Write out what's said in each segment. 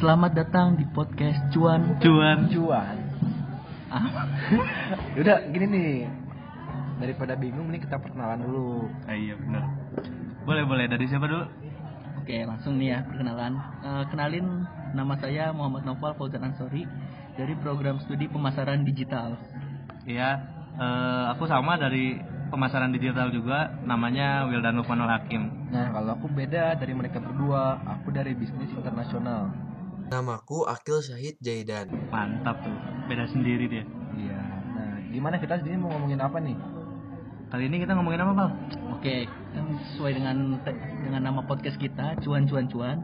Selamat datang di podcast Cuan. Cuan. Cuan. Ah, Udah gini nih. Daripada bingung nih kita perkenalan dulu. Ah, iya benar. Boleh boleh dari siapa dulu? Oke, langsung nih ya perkenalan. Eh, kenalin nama saya Muhammad Noval Fauzan Ansori dari program studi pemasaran digital. Iya, eh, aku sama dari pemasaran digital juga, namanya Wildan Lukmanul Hakim. Nah, kalau aku beda dari mereka berdua. Aku dari bisnis internasional. Namaku Akil Syahid Jaidan. Mantap tuh, beda sendiri dia. Iya. Nah, gimana kita sendiri mau ngomongin apa nih? Kali ini kita ngomongin apa, Pal? Oke, sesuai dengan te- dengan nama podcast kita Cuan Cuan Cuan,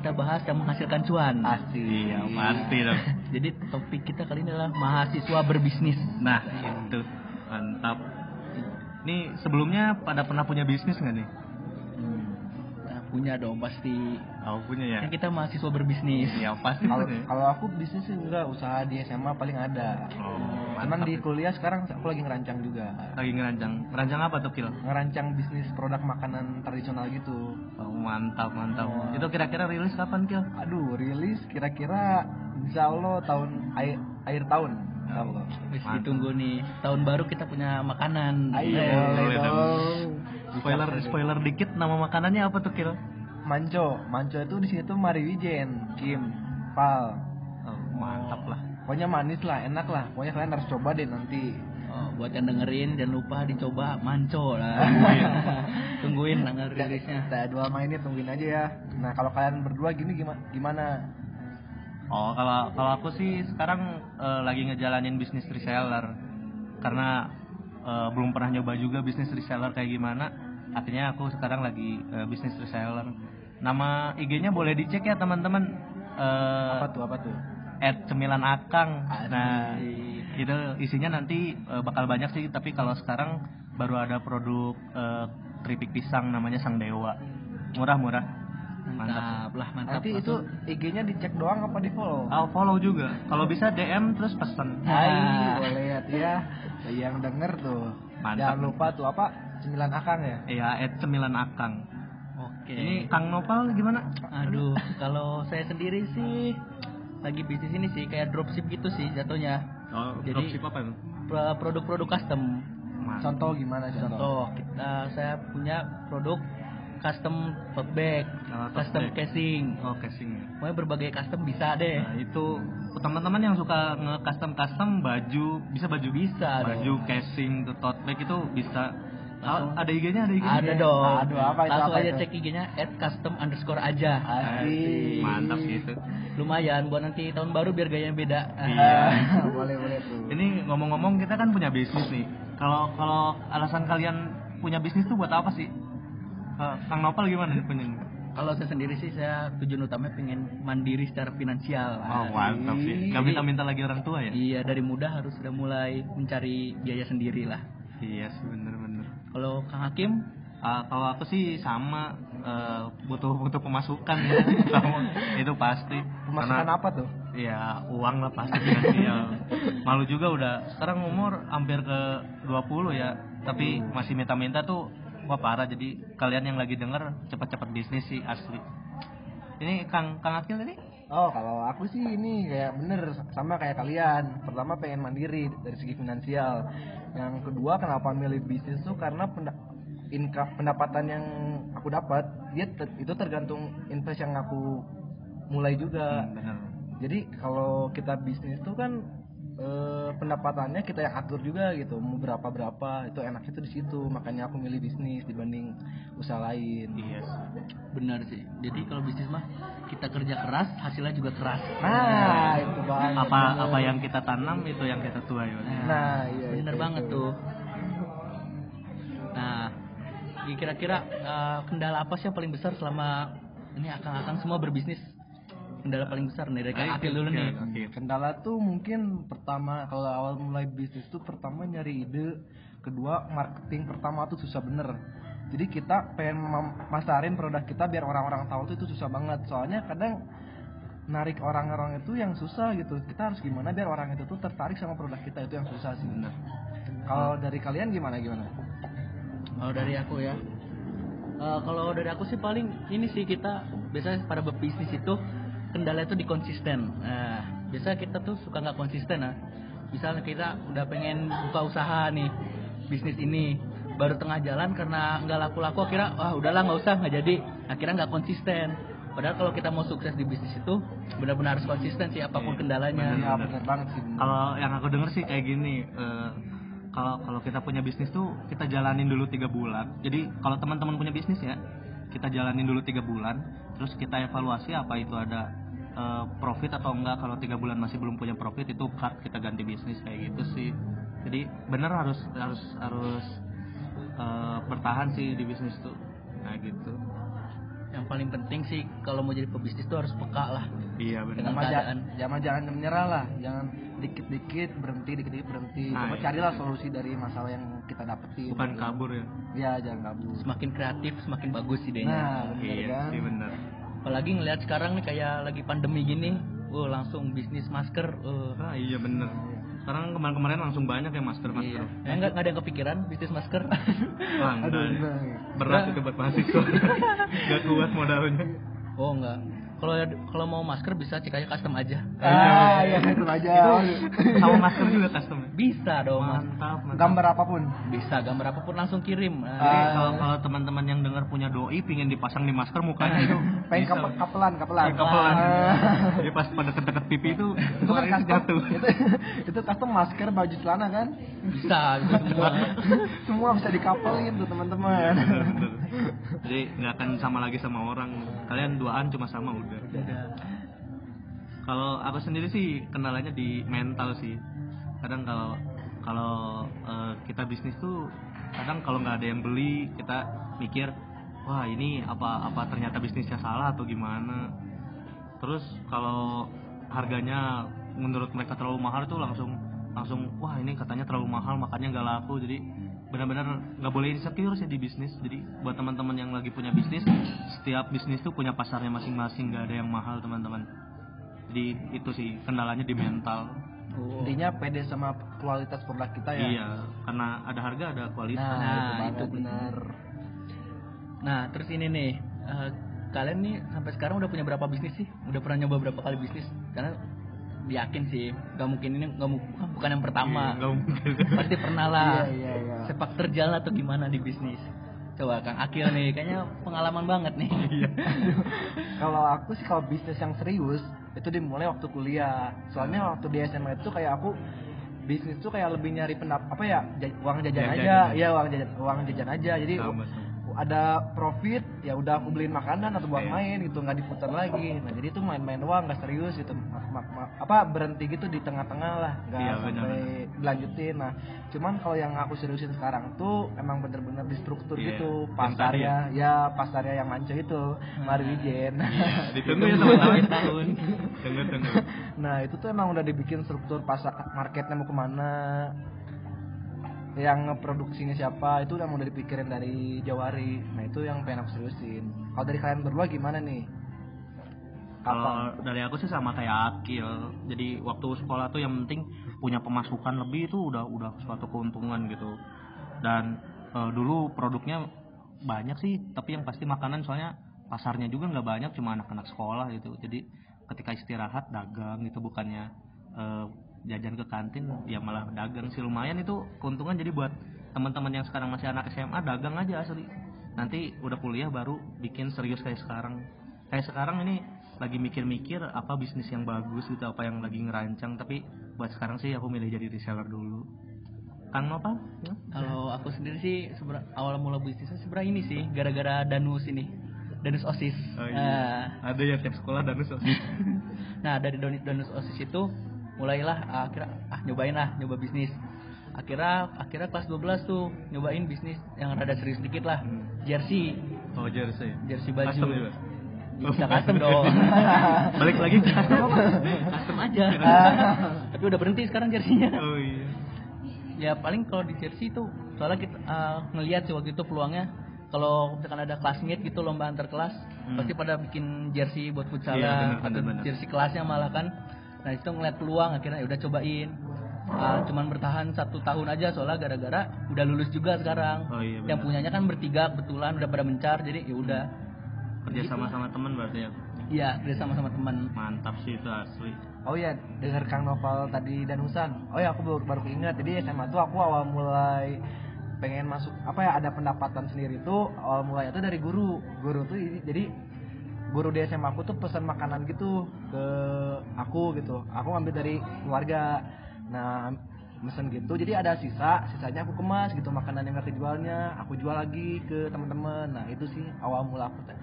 kita bahas yang menghasilkan cuan. Asik. Iya, pasti dong. Jadi topik kita kali ini adalah mahasiswa berbisnis. Nah, itu mantap. Nih sebelumnya pada pernah punya bisnis nggak nih? Punya dong pasti. Oh punya ya. Kan kita mahasiswa berbisnis. Iya pasti Kalau aku bisnis sih enggak, usaha di SMA paling ada. Oh, Cuman di kuliah sekarang aku lagi ngerancang juga. lagi ngerancang. Ngerancang apa tuh, Kil? Ngerancang bisnis produk makanan tradisional gitu. Oh, mantap, mantap. Oh. Itu kira-kira rilis kapan, Kil? Aduh, rilis kira-kira insya Allah tahun akhir, akhir tahun. Insya Allah. Wis Mantap. ditunggu nih. Tahun baru kita punya makanan. Ayo, boleh dong. Spoiler, spoiler dikit nama makanannya apa tuh, Kil? Manco, Manco itu di sini tuh Mari Wijen, Kim, Pal. Oh, mantap lah. Pokoknya manis lah, enak lah. Pokoknya kalian harus coba deh nanti. Oh, buat yang dengerin jangan lupa dicoba manco lah. Tungguin tanggal rilisnya. Kita dua mainnya tungguin aja ya. Nah kalau kalian berdua gini gimana? Gimana? Oh, kalau kalau aku sih sekarang eh, lagi ngejalanin bisnis reseller. Karena eh, belum pernah nyoba juga bisnis reseller kayak gimana. Artinya aku sekarang lagi eh, bisnis reseller. Nama IG-nya boleh dicek ya, teman-teman. Eh, Apa tuh? Apa tuh? at cemilan akang nah Asik. itu isinya nanti eh, bakal banyak sih tapi kalau sekarang baru ada produk eh, keripik pisang namanya sang dewa murah murah Mantap lah, mantap. Nanti itu. IG-nya dicek doang apa di follow? oh, follow juga kalau bisa DM terus pesen Hai, Nah. boleh lihat ya. Yang denger tuh. Mantap. Jangan lupa tuh apa? Cemilan akang ya. ya at cemilan akang Oke. ini Kang Nopal gimana Aduh, kalau saya sendiri sih lagi bisnis ini sih kayak dropship gitu sih jatuhnya. oh, Jadi- dropship apa itu Pro- Produk-produk custom. Mantap. Contoh gimana contoh? Contoh, kita saya punya produk custom tote bag, Oh, tote custom bag. casing. oh casing Pokoknya berbagai custom bisa deh. Nah, itu teman-teman yang suka nge-custom custom baju bisa baju Bisa baju dong. casing tote bag itu bisa Ah, ada IG-nya ada IG-nya Ada dong. Aduh, apa itu, Langsung apa aja itu? cek IG-nya at custom underscore aja. Asik. mantap gitu Lumayan buat nanti tahun baru biar gayanya beda. Iya. boleh boleh tuh. ini ngomong-ngomong kita kan punya bisnis nih kalau kalau alasan kalian punya bisnis tuh buat apa sih Eh, Kang Nopal gimana nih punya Kalau saya sendiri sih saya tujuan utamanya pengen mandiri secara finansial. oh mantap sih gak minta-minta lagi orang tua ya Iya dari muda harus sudah mulai mencari biaya sendiri lah. iya sih bener-bener Kalau Kang Hakim, Ah, kalau aku sih sama eh, butuh butuh pemasukan ya sama itu pasti Pemasukan Karena- apa tuh? Ya uang lah pasti finansial. Malu juga udah sekarang umur hampir ke 20 ya, tapi masih minta-minta tuh wah parah. Jadi kalian yang lagi denger cepat-cepat bisnis sih asli. Ini Kang Kang Akil tadi? Oh, kalau aku sih ini kayak bener sama kayak kalian. Pertama pengen mandiri dari segi finansial. Yang kedua kenapa milih bisnis tuh karena penda- income pendapatan yang aku dapat dia ter- itu tergantung invest yang aku mulai juga. bener. Jadi kalau kita bisnis tuh kan eh, pendapatannya kita yang atur juga gitu. Mau berapa berapa itu enaknya tuh di situ. Makanya aku milih bisnis dibanding usaha lain. Iya. sih. benar sih. Jadi kalau bisnis mah kita kerja keras, hasilnya juga keras. Nah, itu banget. Apa bener. apa yang kita tanam itu yang kita tuai. Bang. Nah, iya bener itu, banget itu. tuh. Nah, kira-kira eh, kendala apa sih yang paling besar selama ini akang-akang semua berbisnis? Kendala paling besar nih dari Kang Akil dulu nih. Oke. Kendala tuh mungkin pertama kalau awal mulai bisnis tuh pertama nyari ide, kedua marketing pertama tuh susah bener. Jadi kita pengen masarin produk kita biar orang-orang tahu tuh itu susah banget. Soalnya kadang narik orang-orang itu yang susah gitu. Kita harus gimana biar orang itu tuh tertarik sama produk kita itu yang susah sih. Bener. Kalau dari kalian gimana gimana? Kalau dari aku ya, Eh, kalau dari aku sih paling ini sih kita biasanya pada berbisnis itu kendala itu di konsisten nah biasa kita tuh suka nggak konsisten nah misalnya kita udah pengen buka usaha nih bisnis ini baru tengah jalan karena nggak laku-laku akhirnya wah udahlah nggak usah nggak jadi. Akhirnya nggak konsisten. Padahal kalau kita mau sukses di bisnis itu benar-benar harus konsisten sih apa pun Iya, kendalanya. ya banget sih. Kalau yang aku denger sih kayak gini, eh, kalau kalau kita punya bisnis tuh kita jalanin dulu tiga bulan. Jadi kalau teman-teman punya bisnis ya, kita jalanin dulu tiga bulan, terus kita evaluasi apa itu ada eh, profit atau enggak. Kalau tiga bulan masih belum punya profit itu cut kita ganti bisnis kayak gitu sih. Jadi bener harus harus harus eh, bertahan sih di bisnis tuh. Nah gitu. yang paling penting sih kalau mau jadi pebisnis tuh harus peka lah Iya sama ja- keadaan. jangan jangan menyerah lah jangan dikit-dikit berhenti dikit-dikit berhenti Nah, coba iya. carilah solusi dari masalah yang kita dapetin Bukan kabur ya. ya jangan kabur semakin kreatif semakin bagus idenya nah bener Iya kan sih bener. Apalagi ngelihat sekarang nih kayak lagi pandemi gini oh langsung bisnis masker eh, Ah iya bener. Sekarang kemarin-kemarin langsung banyak ya masker-masker. iya. ya, nggak nggak ada yang kepikiran bisnis masker? Wah, aduh berat itu buat mahasiswa. Nggak kuat modalnya. Oh enggak kalau kalau mau masker bisa cek aja custom aja. Ah ya itu aja sama masker juga custom ya? Bisa dong mas. Mantap mantap. Gambar apa pun. Bisa gambar apa pun langsung kirim. Nah, Jadi Ah. kalau kalau teman-teman yang dengar punya doi pingin dipasang di masker mukanya itu. Pengen kapelan kapelan. Kapelan. Ah. jadi pas pada deket-deket pipi itu itu kan custom. jatuh. Itu itu custom masker baju celana kan? Bisa bisa. Semua. Semua bisa dikapelin tuh teman-teman. Bener. jadi nggak akan sama lagi sama orang. Kalian duaan cuma sama udah Udah. Kalau aku sendiri sih kendalanya di mental sih. Kadang kalau kalau eh, kita bisnis tuh kadang kalau nggak ada yang beli kita mikir wah ini apa apa ternyata bisnisnya salah atau gimana. Terus kalau harganya menurut mereka terlalu mahal tuh langsung langsung wah ini katanya terlalu mahal makanya nggak laku. Jadi benar-benar nggak boleh insecure sih di bisnis. Jadi buat teman-teman yang lagi punya bisnis setiap bisnis tuh punya pasarnya masing-masing nggak ada yang mahal teman-teman. Jadi itu sih kendalanya di mental Oh. intinya pede sama kualitas produk kita ya. Iya karena ada harga ada kualitas nah, Nah, itu, itu banget, benar. Nah terus ini nih eh, kalian nih sampai sekarang udah punya berapa bisnis sih? Udah pernah nyoba berapa kali bisnis? Karena yakin sih nggak mungkin ini nggak bukan, bukan yang pertama. Iya, nggak mungkin. Pasti pernah lah. Iya iya iya. Sepak terjal atau gimana di bisnis coba kang Akil nih kayaknya pengalaman banget nih. Iya. Kalau aku sih kalau bisnis yang serius itu dimulai waktu kuliah. Soalnya waktu di SMA itu kayak aku bisnis tuh kayak lebih nyari pendap apa ya uang jajan Ya, aja. jajan. iya uang jajan uang jajan aja. Jadi Sama, sama. Ada profit ya udah aku beliin makanan atau buat Iya. main gitu nggak diputar lagi. Nah jadi itu main-main doang nggak serius gitu. Apa berhenti gitu di tengah-tengah lah nggak Iya, sampai dilanjutin. Nah cuman kalau yang aku seriusin sekarang tuh emang bener-bener di struktur Iya, gitu pasarnya. ya? Pasarnya yang manco itu Mari Wijen ditunggu ya teman-teman tahun. Tunggu tunggu. Nah itu tuh emang udah dibikin struktur pasar marketnya mau ke mana yang ngeproduksinya siapa itu udah udah dipikirin dari jauh hari nah itu yang pengen aku seriusin kalau dari kalian berdua gimana nih Kalau dari aku sih sama kayak Akil. Jadi waktu sekolah tuh yang penting punya pemasukan lebih itu udah udah suatu keuntungan gitu. Dan eh, dulu produknya banyak sih, tapi yang pasti makanan soalnya pasarnya juga nggak banyak, cuma anak-anak sekolah gitu. Jadi ketika istirahat dagang gitu bukannya eh, jajan ke kantin ya malah dagang sih lumayan itu keuntungan jadi buat teman-teman yang sekarang masih anak SMA dagang aja asli nanti udah kuliah baru bikin serius kayak sekarang kayak sekarang ini lagi mikir-mikir apa bisnis yang bagus gitu apa yang lagi ngerancang tapi buat sekarang sih aku milih jadi reseller dulu Kang apa ya? Kalau aku sendiri sih sebera- awal mula bisnisnya sebenarnya ini sih gara-gara danus ini. Danus OSIS. Oh, Nah, iya. ada ya tiap sekolah dan sosis Nah dari Danus OSIS itu mulailah ah, akhirnya ah nyobain lah nyoba bisnis. Akhirnya akhirnya kelas 12 tuh nyobain bisnis yang rada serius dikit lah. Hmm. Jersey, oh jersey jersey baju. Custom juga? Bisa custom dong. balik lagi custom aja. Tapi udah berhenti sekarang jerseynya. oh iya Ya paling kalau di jersey itu soalnya kita ah, ngelihat sih waktu itu peluangnya kalau misalkan ada classmate gitu lomba antar kelas Hmm. pasti pada bikin jersey buat futsal Iya, bener, atau bener, bener. jersey kelasnya malah kan nah itu ngeliat peluang akhirnya ya udah cobain. Ah, cuman bertahan satu tahun aja soalnya gara-gara udah lulus juga sekarang. Oh, iya, yang punyanya kan bertiga kebetulan udah pada mencar jadi ya udah. Kerja sama sama teman berarti ya? Iya kerja sama sama teman mantap sih itu asli. Oh iya, dengar Kang Noval tadi dan Husan. Oh ya, aku baru, baru keinget. Jadi SMA tuh aku awal mulai pengen masuk apa ya ada pendapatan sendiri tuh awal mulai itu dari guru. Guru tuh jadi guru di SMA aku tuh pesan makanan gitu ke aku gitu. Aku ngambil dari keluarga. Nah, mesen gitu. Jadi ada sisa, sisanya aku kemas gitu makanan yang gak kejualnya, aku jual lagi ke teman-teman. Nah, itu sih awal mula aku teh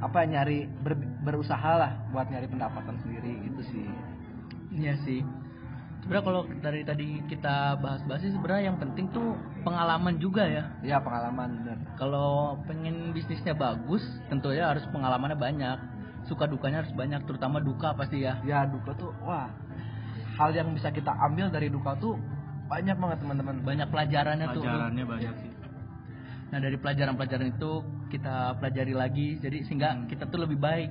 apa ya, nyari ber- berusaha lah buat nyari pendapatan sendiri gitu sih. iya sih sebenarnya kalau dari tadi kita bahas-bahas sih sebenarnya yang penting tuh pengalaman juga ya. Ya pengalaman bener. kalau pengen bisnisnya bagus tentunya harus pengalamannya banyak. Suka dukanya harus banyak terutama duka pasti ya. Ya duka tuh wah hal yang bisa kita ambil dari duka tuh banyak banget teman-teman. banyak pelajarannya tuh. Pelajarannya banyak sih. Nah dari pelajaran-pelajaran itu kita pelajari lagi jadi sehingga kita tuh lebih baik.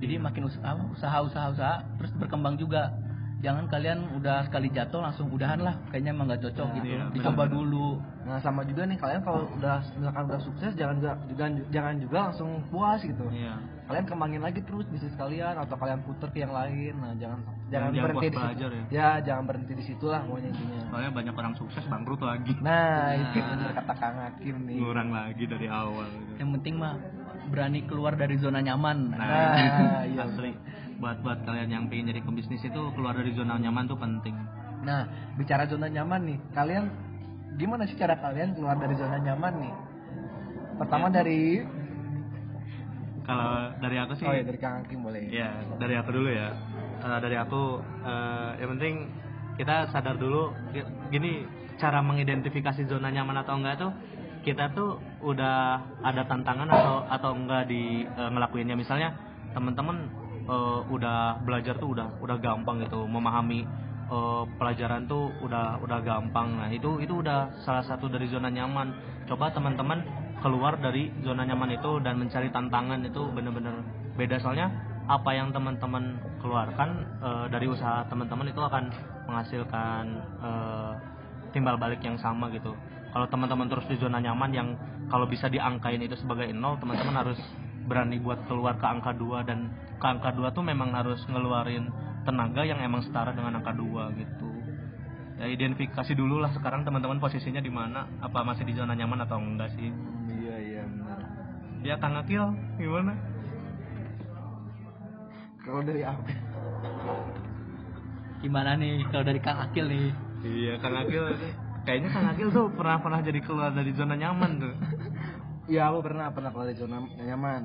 Jadi makin usaha usaha usaha usaha terus berkembang juga jangan kalian udah sekali jatuh langsung udahan lah kayaknya emang nggak cocok Nah, gitu iya, dicoba benar-benar. dulu Nah sama juga nih kalian kalau udah misalkan udah sukses jangan juga juga jangan juga langsung puas gitu. iya Kalian kembangin lagi terus bisnis kalian atau kalian puter ke yang lain. Nah jangan jangan, jangan berhenti di situ. belajar ya. Ya jangan berhenti di situ lah pokoknya intinya. soalnya banyak orang sukses bangkrut lagi Nah, itu bener kata Kang Hakim nih. ngurang lagi dari awal gitu. yang penting mah berani keluar dari zona nyaman Nah, Nah, itu iya. asli buat buat kalian yang pengen jadi pembisnis itu keluar dari zona nyaman tuh penting. Nah, bicara zona nyaman nih, kalian gimana sih cara kalian keluar dari zona nyaman nih? Pertama Ya. dari Kalau dari aku sih, Oh ya dari Kang Hakim boleh. ya dari aku dulu ya. Eh, dari aku, eh, yang penting kita sadar dulu, gi- gini cara mengidentifikasi zona nyaman atau enggak tuh kita tuh udah ada tantangan atau atau enggak di eh, ngelakuinnya. Misalnya teman-teman eh, udah belajar tuh udah udah gampang gitu, memahami eh, pelajaran tuh udah udah gampang. Nah itu itu udah salah satu dari zona nyaman. Coba teman-teman keluar dari zona nyaman itu dan mencari tantangan itu bener-bener beda soalnya apa yang teman-teman keluarkan eh, dari usaha teman-teman itu akan menghasilkan eh, timbal balik yang sama gitu. Kalau teman-teman terus di zona nyaman yang kalau bisa diangkain itu sebagai nol, teman-teman harus berani buat keluar ke angka 2 dan ke angka 2 tuh memang harus ngeluarin tenaga yang emang setara dengan angka 2 gitu. Ya identifikasi dulu lah sekarang teman-teman posisinya di mana, apa masih di zona nyaman atau enggak sih? Iya iya benar. Ya Kang Akil gimana? Kalau dari aku gimana nih kalau dari Kang Akil nih Iya Kang Akil kayaknya Kang Akil tuh pernah pernah jadi keluar dari zona nyaman tuh. Iya aku pernah pernah keluar dari zona nyaman.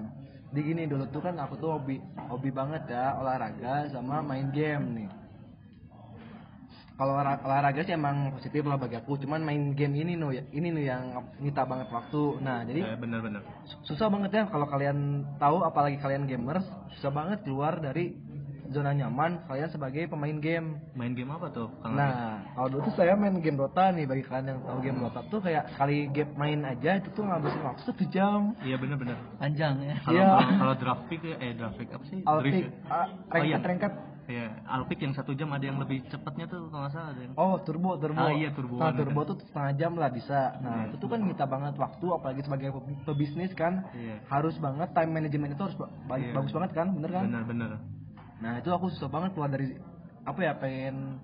Di gini dulu tuh kan aku tuh hobi hobi banget ya olahraga sama main game nih. Kalau olah- olahraga sih emang positif lah bagi aku, cuman main game ini no ya, ini nih yang nyita banget waktu. Nah jadi Ya benar-benar. su- susah banget ya kalau kalian tahu apalagi kalian gamers susah banget keluar dari zona nyaman kalian sebagai pemain game. Main game apa tuh Kang? Nah, kalau dulu tuh saya main game Dota nih bagi kalian yang tahu game Dota tuh kayak sekali game main aja itu tuh ngabisin waktu satu jam. Iya benar-benar. panjang ya Kalau Iya. kalau- draft pick ya, eh draft pick apa sih? Alpic, Drift ya? ah, Oh, iya. rengkat. Iya, Alpic yang satu jam ada yang lebih cepatnya tuh kalau nggak salah ada yang. Oh, turbo, turbo. Ah, iya, turbo. Nah, turbo tuh setengah jam lah bisa. Nah, itu tuh kan nyita banget waktu apalagi sebagai pe- pebisnis kan. Iya. Harus banget time management itu harus ba- Iya. bagus banget kan, bener kan? Benar-benar. Nah, itu aku susah banget keluar dari apa ya, pengen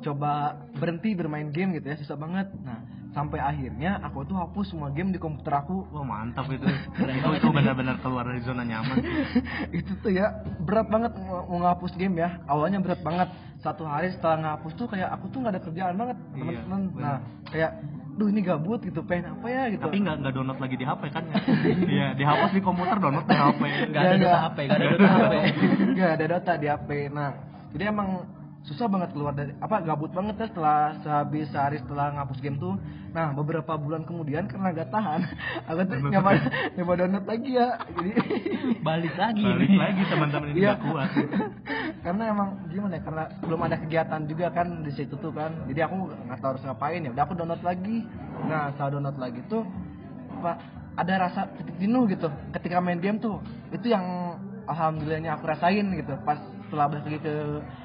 coba berhenti bermain game gitu ya, susah banget. Nah, sampai akhirnya aku tuh hapus semua game di komputer aku. Wah mantap itu. itu itu benar-benar keluar dari zona nyaman. itu tuh ya berat banget mau ngapus game ya awalnya berat banget satu hari setelah ngapus tuh kayak aku tuh nggak ada kerjaan banget Iya, teman-teman bener. nah kayak duh ini gabut gitu pengen apa ya? gitu. Tapi nggak nggak download lagi di HP kan ya? Iya, dihapus di komputer, download di HP. nggak ada dota HP nggak. Ada dota HP nggak ada data di HP nah jadi emang susah banget keluar dari apa gabut banget ya setelah sehabis sehari setelah ngapus game tuh nah beberapa bulan kemudian karena gak tahan aku tuh nyoba nyoba download lagi ya jadi balik lagi Balik nih. lagi teman-teman ini Iya. nggak kuat. karena emang gimana ya karena belum ada kegiatan juga kan di situ tuh kan jadi aku nggak tahu harus ngapain ya udah aku download lagi nah setelah download lagi tuh apa ada rasa titik jenuh gitu ketika main game tuh itu yang alhamdulillahnya aku rasain gitu pas setelah balik lagi ke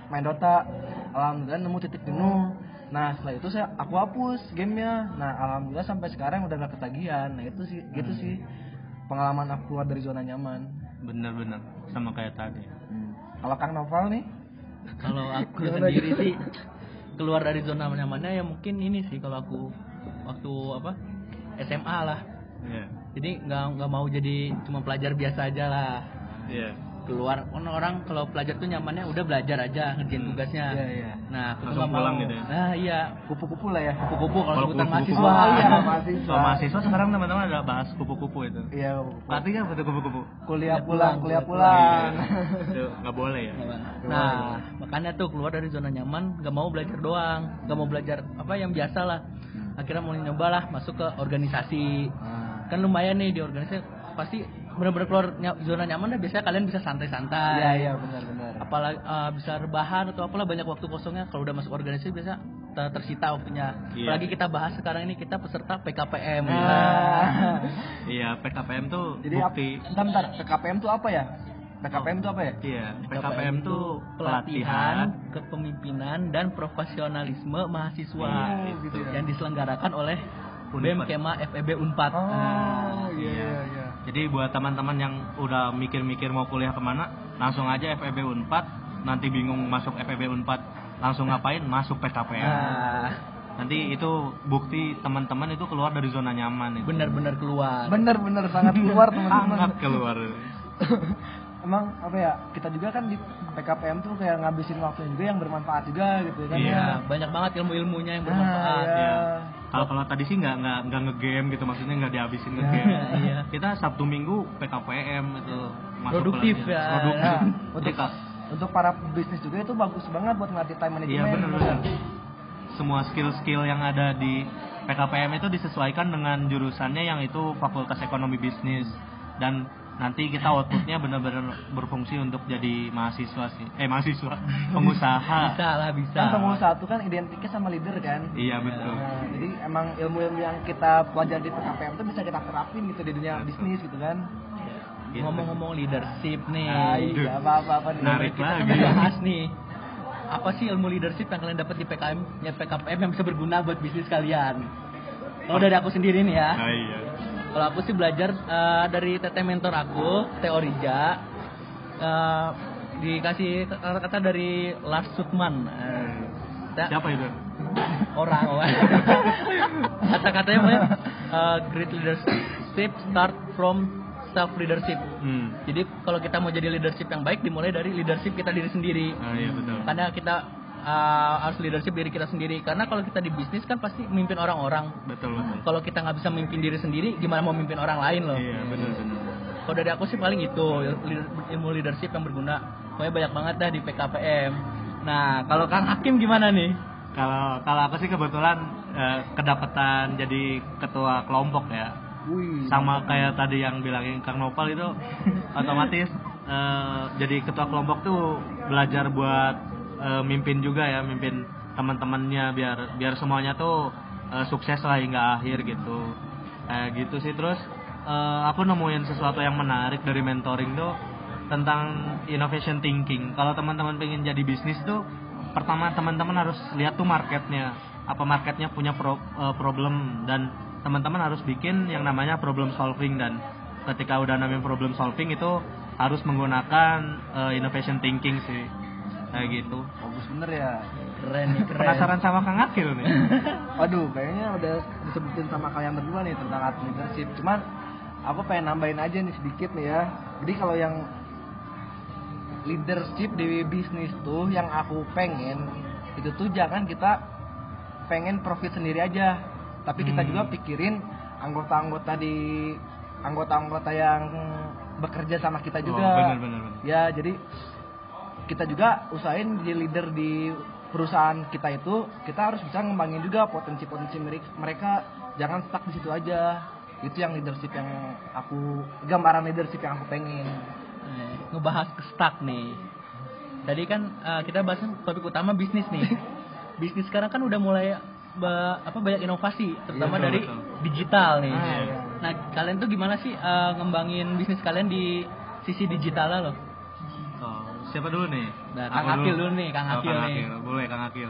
main Dota alhamdulillah nemu titik jenuh nah setelah itu saya aku hapus gamenya nah alhamdulillah sampai sekarang udah nggak ketagihan nah itu sih gitu sih pengalaman aku keluar dari zona nyaman bener-bener sama kayak tadi Kalau Kang Noval nih, Kalau aku sendiri gitu? sih keluar dari zona nyamannya ya mungkin ini sih kalau aku waktu apa SMA lah. Iya. Jadi nggak nggak mau jadi cuma pelajar biasa aja lah. Iya. Keluar orang-orang kalau pelajar tuh nyamannya udah belajar aja ngerjain Hmm. tugasnya. Iya, iya. Nah, aku tuh Langsung nggak mau. pulang gitu ya? Nah, iya. kupu-kupu lah ya. Kupu-kupu kalau sebutan kupu-kupu. mahasiswa. Oh iya, Kalau mahasiswa. mahasiswa sekarang teman-teman ada bahas kupu-kupu itu. Iya, kupu-kupu. Berarti kan betul kupu-kupu. kuliah pulang, kuliah pulang. Itu nggak boleh ya. Nah, makanya tuh keluar dari zona nyaman, gak mau belajar doang, gak mau belajar apa yang biasa lah. Akhirnya mau nyoba lah masuk ke organisasi. Nah, Kan lumayan nih di organisasi pasti benar-benar keluar ny- zona nyaman dah biasanya kalian bisa santai-santai. Iya, iya benar-benar. Apalagi eh, bisa rebahan atau apalah banyak waktu kosongnya kalau udah masuk organisasi biasa ter- tersita waktunya. Iya. Apalagi kita bahas sekarang ini kita peserta PKPM. Nah. Iya, PKPM tuh Jadi ap- bukti. bentar, bentar, PKPM itu apa ya? PKPM itu apa ya? Iya, PKPM tuh pelatihan pelatihan. kepemimpinan dan profesionalisme mahasiswa Oh, gitu ya. yang diselenggarakan oleh Unpad. BEM Kema FEB Unpad. Oh, Nah, iya, iya, iya. Jadi buat teman-teman yang udah mikir-mikir mau kuliah ke mana, langsung aja FEB Unpad. Nanti bingung masuk FEB Unpad, langsung ngapain? Masuk PKPM. nah, Nanti itu bukti teman-teman itu keluar dari zona nyaman itu. benar-benar keluar. Bener-bener sangat keluar teman-teman. Sangat keluar. Emang apa ya? Kita juga kan di PKPM tuh kayak ngabisin waktu juga yang bermanfaat juga gitu kan Iya. ya. Banyak banget ilmu-ilmunya yang bermanfaat. iya. Iya. Kalau kalau tadi sih nggak nggak nggak ngegame gitu, maksudnya nggak dihabisin ngegame. Iya. Kita Sabtu Minggu PKPM itu masuk Produktif pelatihan. ya. Produktif. Nah, Jadi, untuk untuk para bisnis juga itu bagus banget buat ngelatih time management. Iya benar-benar. kan? Semua skill-skill yang ada di PKPM itu disesuaikan dengan jurusannya yang itu Fakultas Ekonomi Bisnis dan nanti kita outputnya benar-benar berfungsi untuk jadi mahasiswa sih. Eh mahasiswa, pengusaha. Bisa lah, bisa. Kan pengusaha itu kan identiknya sama leader kan. Iya betul. Nah, jadi emang ilmu-ilmu yang kita pelajari di PKPM itu bisa kita terapin gitu di dunia Betul. bisnis gitu kan. Gitu. Ngomong-ngomong leadership nih. Ah, Aduh. iya, apa-apa nih. Menarik kita kan lagi. bahas nih apa sih ilmu leadership yang kalian dapat di PKM ya PKPM yang bisa berguna buat bisnis kalian kalau dari aku sendiri nih ya Ah, iya. Kalau aku sih belajar eh, dari teteh mentor aku Teorija eh, dikasih kata-kata dari Lars Sutman kita- Siapa itu? orang kata-katanya pokoknya eh, great leadership start from self leadership Hmm. jadi kalau kita mau jadi leadership yang baik dimulai dari leadership kita diri sendiri. Ah, iya betul. Karena kita uh, harus leadership diri kita sendiri. Karena kalau kita di bisnis kan pasti memimpin orang-orang. Betul betul. Kalau kita nggak bisa memimpin diri sendiri, gimana mau memimpin orang lain loh? Iya benar benar. Kalau dari aku sih paling itu il- ilmu leadership yang berguna. Pokoknya banyak banget dah di PKPM. Nah, kalau Kang Hakim gimana nih? Kalau kalau aku sih kebetulan eh, kedapatan jadi ketua kelompok ya. Wih. Sama kayak tadi yang bilangin Kang Nopal itu otomatis eh, jadi ketua kelompok tuh belajar buat eh, mimpin juga ya, mimpin teman-temannya biar biar semuanya tuh eh, sukses lah hingga akhir gitu. Kayak gitu sih. Terus eh, aku nemuin sesuatu yang menarik dari mentoring tuh tentang innovation thinking. Kalau teman-teman pengen jadi bisnis tuh pertama teman-teman harus lihat tuh marketnya. Apa marketnya punya pro- eh, problem? Dan teman-teman harus bikin yang namanya problem solving. Dan ketika udah namanya problem solving itu harus menggunakan eh, innovation thinking sih kayak gitu Bagus bener ya. Keren nih, keren. penasaran sama Kang Akil nih Waduh, kayaknya udah disebutin sama kalian berdua nih tentang art leadership. Cuman aku pengen nambahin aja nih sedikit nih ya. Jadi kalau yang leadership di bisnis tuh yang aku pengen itu tuh jangan kita pengen profit sendiri aja, tapi kita Hmm. juga pikirin anggota-anggota di anggota-anggota yang bekerja sama kita juga. oh, bener bener bener Ya, jadi kita juga usahain jadi leader di perusahaan kita itu, kita harus bisa ngembangin juga potensi-potensi merek- mereka. Jangan stuck di situ aja. Itu yang leadership yang aku gambaran leadership yang aku pengen. Ngebahas ke stuck nih. Tadi kan eh, kita bahas topik utama bisnis nih. bisnis sekarang kan udah mulai ba- apa banyak inovasi, terutama Iya, betul, dari betul. digital nih. Ah, iya. Nah, kalian tuh gimana sih eh, ngembangin bisnis kalian di sisi digitalnya loh? Oh, siapa dulu nih? Nah, Aku Kang Akil dulu nih, Kang Oh, Akil nih. boleh Kang Akil.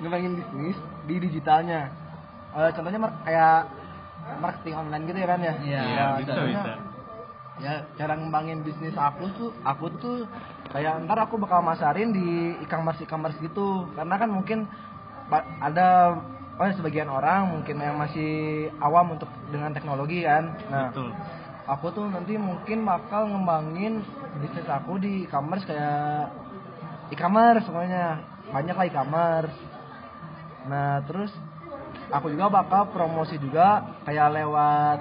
Ngembangin bisnis di digitalnya. Eh, contohnya mar- kayak marketing online gitu ya kan ya? Iya, Ya, bisa contohnya bisa. Ya cara ngembangin bisnis aku tuh aku tuh kayak ntar aku bakal masarin di e-commerce e-commerce gitu. Karena kan mungkin ba- ada oh sebagian orang mungkin yang masih awam untuk dengan teknologi kan. Nah betul aku tuh nanti mungkin bakal ngembangin bisnis aku di e-commerce kayak e-commerce semuanya. Banyak lah e-commerce. Nah terus aku juga bakal promosi juga kayak lewat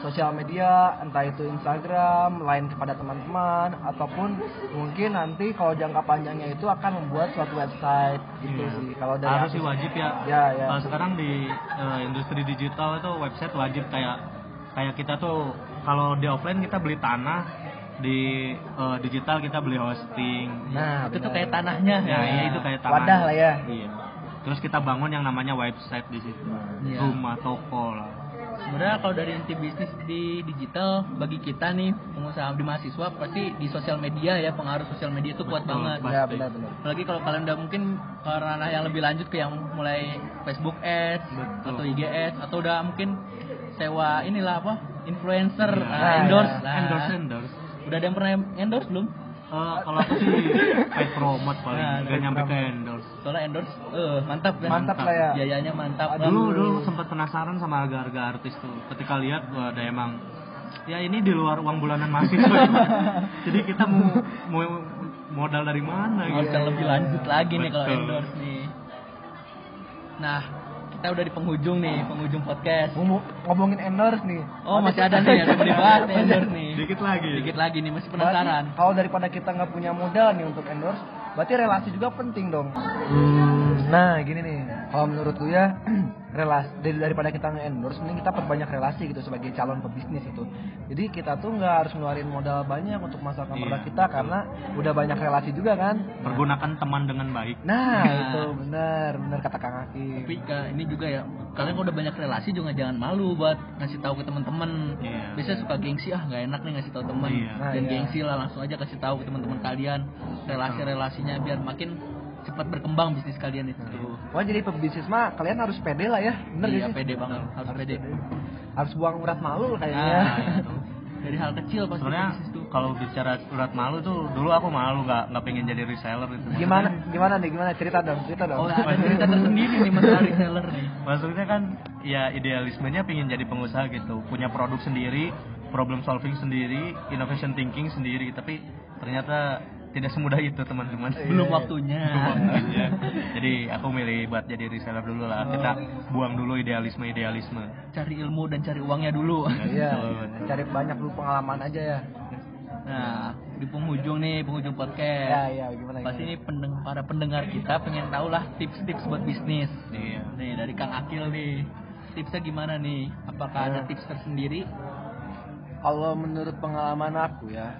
sosial media entah itu Instagram lain kepada teman-teman ataupun mungkin nanti kalau jangka panjangnya itu akan membuat suatu website gitu Iya. sih. Kalau dari harus sih wajib ya. Ya ya. Kalau sekarang di eh, industri digital itu website wajib kayak kayak kita tuh kalau di offline kita beli tanah di eh, digital kita beli hosting nah itu tuh benar. kayak tanahnya ya, iya itu kayak tanah wadah lah ya iya terus kita bangun yang namanya website di situ Iya. rumah toko lah sebenarnya kalau dari inti bisnis di digital bagi kita nih pengusaha di mahasiswa pasti di sosial media ya pengaruh sosial media itu kuat Betul, banget Pak. ya Pasti. benar-benar apalagi kalau kalian udah mungkin ke ranah yang lebih lanjut ke yang mulai Facebook Ads Betul. atau IG Ads atau udah mungkin sewa inilah apa influencer Iya. nah, Nah, endorse. Lah. endorse endorse. Udah ada yang pernah endorse belum? Eh, kalau aku sih paid promote paling. Nah, paid nyampe ke endorse. Soalnya endorse eh mantap kan? Mantap lah ya. Biayanya mantap dulu dulu sempat penasaran sama harga-harga artis tuh. Ketika lihat wah ada emang ya ini di luar uang bulanan mahasiswa. Jadi kita mau mau modal dari mana harus gitu yang lebih lanjut lagi nih kalau Betul. endorse nih. Nah kita udah di penghujung nih penghujung podcast. Ngomong- ngomongin endorse nih. Oh masih ada nih yang mau dibahas nih endorse nih. Dikit lagi. Dikit lagi nih masih Berarti penasaran. kalau daripada kita nggak punya modal nih untuk endorse, berarti relasi juga penting dong. Nah, gini nih, kalau menurutku ya relasi dari daripada kita nge-endorse, mending kita perbanyak relasi gitu sebagai calon pebisnis itu. Jadi kita tuh nggak harus ngeluarin modal banyak untuk masukkan Iya, produk kita karena udah banyak relasi juga kan. pergunakan teman dengan baik Nah, Nah. itu benar, benar kata Kang Hakim. tapi Kak, ini juga ya kalian kalau udah banyak relasi juga jangan malu buat ngasih tahu ke teman-teman Iya. biasanya suka gengsi ah nggak enak nih ngasih tahu teman Iya. Nah, dan iya. gengsi lah langsung aja kasih tahu ke teman-teman kalian relasi-relasinya biar makin cepat berkembang bisnis kalian itu. Wah jadi pebisnis mah kalian harus pede lah ya, bener iya sih? pede banget. Harus pede. Harus buang urat malu kayaknya. nah itu. dari hal kecil pasti sebenarnya kalau bicara urat malu tuh dulu aku malu nggak nggak pengen jadi reseller gitu Gimana? Gimana nih? Gimana? Cerita dong, cerita dong. oh ada cerita tersendiri nih masalah reseller nih. Maksudnya kan ya idealismenya pengen jadi pengusaha gitu. Punya produk sendiri problem solving sendiri innovation thinking sendiri tapi ternyata tidak semudah itu teman-teman belum waktunya Belum waktunya. jadi aku milih buat jadi reseller dulu lah kita buang dulu idealisme idealisme cari ilmu dan cari uangnya dulu Iya, cari banyak dulu pengalaman aja ya. nah di penghujung nih penghujung podcast Ya, ya, gimana? Pasti gimana? ini pendeng para pendengar kita pengen tahu lah tips-tips buat bisnis. iya Nih dari Kang Akil nih, tipsnya gimana nih? Apakah ada Hmm. tips tersendiri? Kalau menurut pengalaman aku ya,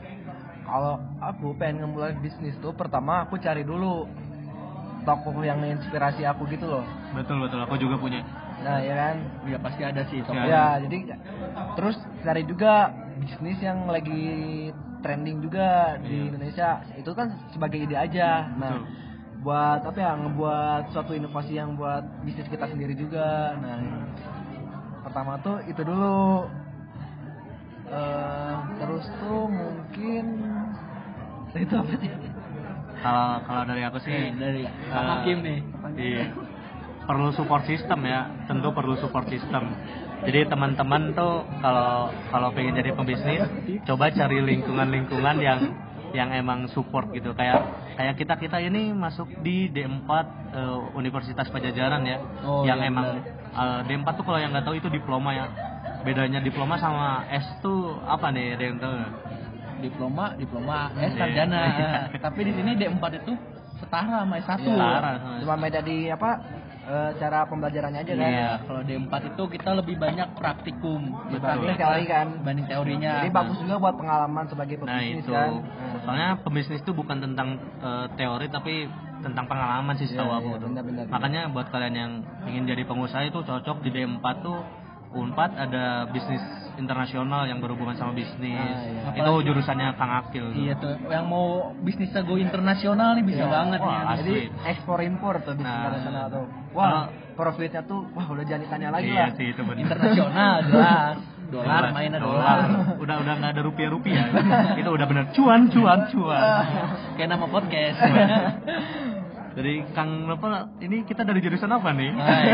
kalau aku pengen ngemulai bisnis tuh pertama aku cari dulu tokoh yang inspirasi aku gitu loh. betul betul aku juga punya Nah, ya kan? Ya pasti ada sih. Ya. Ya, jadi terus cari juga bisnis yang lagi trending juga di Iya. Indonesia. Itu kan sebagai ide aja. Nah, Betul. buat apa ya? Ngebuat suatu inovasi yang buat bisnis kita sendiri juga. Nah, pertama tuh itu dulu. Eh, terus tuh mungkin itu apa sih? kalau kalau dari aku sih Nih, dari eh, Hakim nih. Iya. Perlu support system ya, tentu perlu support system. Jadi teman-teman tuh kalau kalau pengen jadi pembisnis, coba cari lingkungan-lingkungan yang yang emang support gitu. Kayak kayak kita kita ini masuk di D4 eh, Universitas Pajajaran ya, Oh, yang iya, emang eh, D4 tuh kalau yang nggak tahu itu diploma ya. Bedanya diploma sama S tuh apa nih? Ada yang tahu? Diploma, diploma, S Iya. sarjana. Tapi di sini D4 itu setara sama S1. Iya. Setara Cuma beda di apa? eh, cara pembelajarannya aja kan. Iya, kalau D4 itu kita lebih banyak praktikum Dibanding teori kan. dibanding teorinya. Jadi bagus juga buat pengalaman sebagai Nah pebisnis itu, kan. Nah. soalnya pembisnis itu bukan tentang eh, teori tapi tentang pengalaman sih setahu Iya, aku iya, tuh. Makanya buat kalian yang ingin jadi pengusaha itu cocok di D4 tuh Unpad ada bisnis internasional yang berhubungan sama bisnis. Ah, iya. Itu jurusannya Kang Akil. tuh. Iya tuh, yang mau bisnisnya go internasional nih bisa Iya. banget Wah, nih. asli. Jadi ekspor impor tuh bisnis Nah. internasional tuh. Wah, profitnya tuh wah udah jangan ditanya lagi Iya lah. sih itu benar. internasional jelas. dolar mainnya dolar udah udah nggak ada rupiah rupiah itu udah bener cuan cuan cuan kayak nama podcast jadi kang apa ini kita dari jurusan apa nih Hai.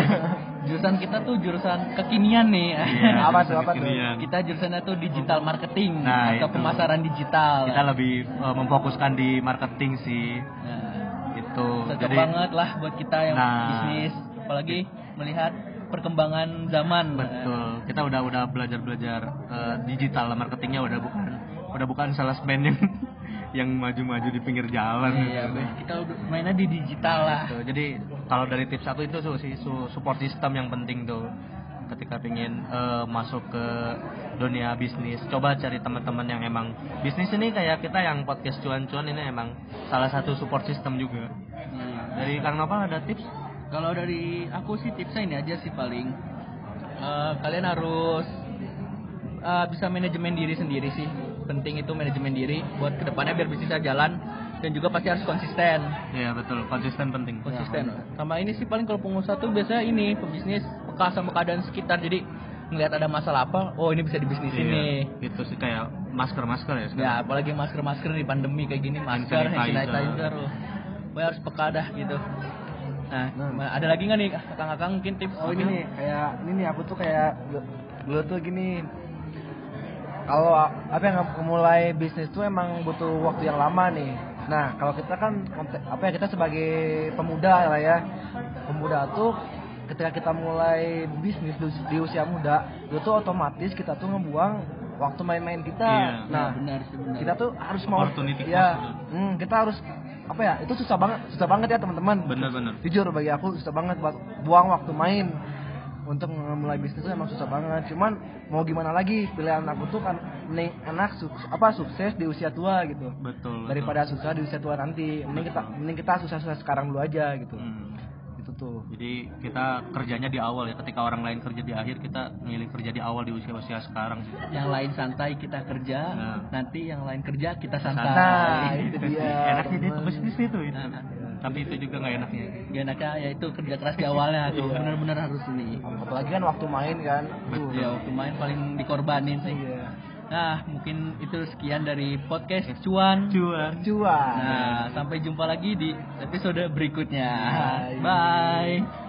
jurusan kita tuh jurusan kekinian nih Iya, Apa tuh, apa tuh? kita jurusannya tuh digital marketing Nah, atau itu. pemasaran digital kita lebih eh, memfokuskan di marketing sih Nah, itu cocok banget lah buat kita yang Nah. bisnis apalagi melihat perkembangan zaman betul kita udah udah belajar belajar eh, digital marketingnya udah bukan udah bukan salesman yang yang maju-maju di pinggir jalan. Iya Be. kita udah mainnya di digital lah. Tuh, jadi kalau dari tips aku itu sih su- support system yang penting tuh. Ketika pengen eh, masuk ke dunia bisnis. Coba cari teman-teman yang emang bisnis ini kayak kita yang podcast cuan-cuan ini emang salah satu support system juga. Hmm. dari Kang Nopal ada tips? Kalau dari aku sih tipsnya ini aja sih paling. Eh, kalian harus eh, bisa manajemen diri sendiri sih. Penting itu manajemen diri buat ke depannya biar bisnisnya jalan dan juga pasti harus konsisten. Iya betul konsisten penting Konsisten. Sama ini sih paling kalau pengusaha tuh biasanya ini pebisnis peka sama keadaan sekitar. Jadi ngelihat ada masalah apa, oh ini bisa di bisnis ini. Iya, itu sih kayak masker-masker ya sekarang. Ya, apalagi masker-masker di pandemi kayak gini, masker, Hand sanitizer. loh. Pokoknya harus peka dah gitu. Nah, ada lagi nggak nih kakak-kakak mungkin tips? Oh ini nih kayak ini nih aku tuh kayak dulu tuh gini kalau apa yang mulai bisnis tuh emang butuh waktu yang lama nih. Nah kalau kita kan apa ya kita sebagai pemuda lah ya pemuda tuh ketika kita mulai bisnis di, us- di usia muda itu tuh otomatis kita tuh ngebuang waktu main-main kita. Iya. Nah benar sih benar. kita tuh harus mau ya hmm, kita harus apa ya itu susah banget susah banget ya teman-teman Bener-bener. jujur bagi aku susah banget buat buang waktu main untuk mulai bisnis itu emang susah banget cuman mau gimana lagi pilihan aku tuh kan mending enak su- apa sukses di usia tua gitu betul, betul. daripada susah di usia tua nanti mending kita mending kita susah-susah sekarang dulu aja gitu Hmm. itu tuh Jadi kita kerjanya di awal ya. Ketika orang lain kerja di akhir, kita milih kerja di awal di usia-usia sekarang. sih. yang lain santai kita kerja, Nah. nanti yang lain kerja kita santai. Nah, itu dia, Enak sih bisnis itu. itu. Nah, Tapi itu juga nggak enaknya. Gak enaknya ya itu kerja keras di awalnya tuh, Iya. benar-benar harus ini. apalagi kan waktu main kan Tuh. Ya waktu main paling dikorbanin sih. iya Nah mungkin itu sekian dari podcast cuan. Cuan. cuan Nah sampai jumpa lagi di episode berikutnya. Bye. Bye.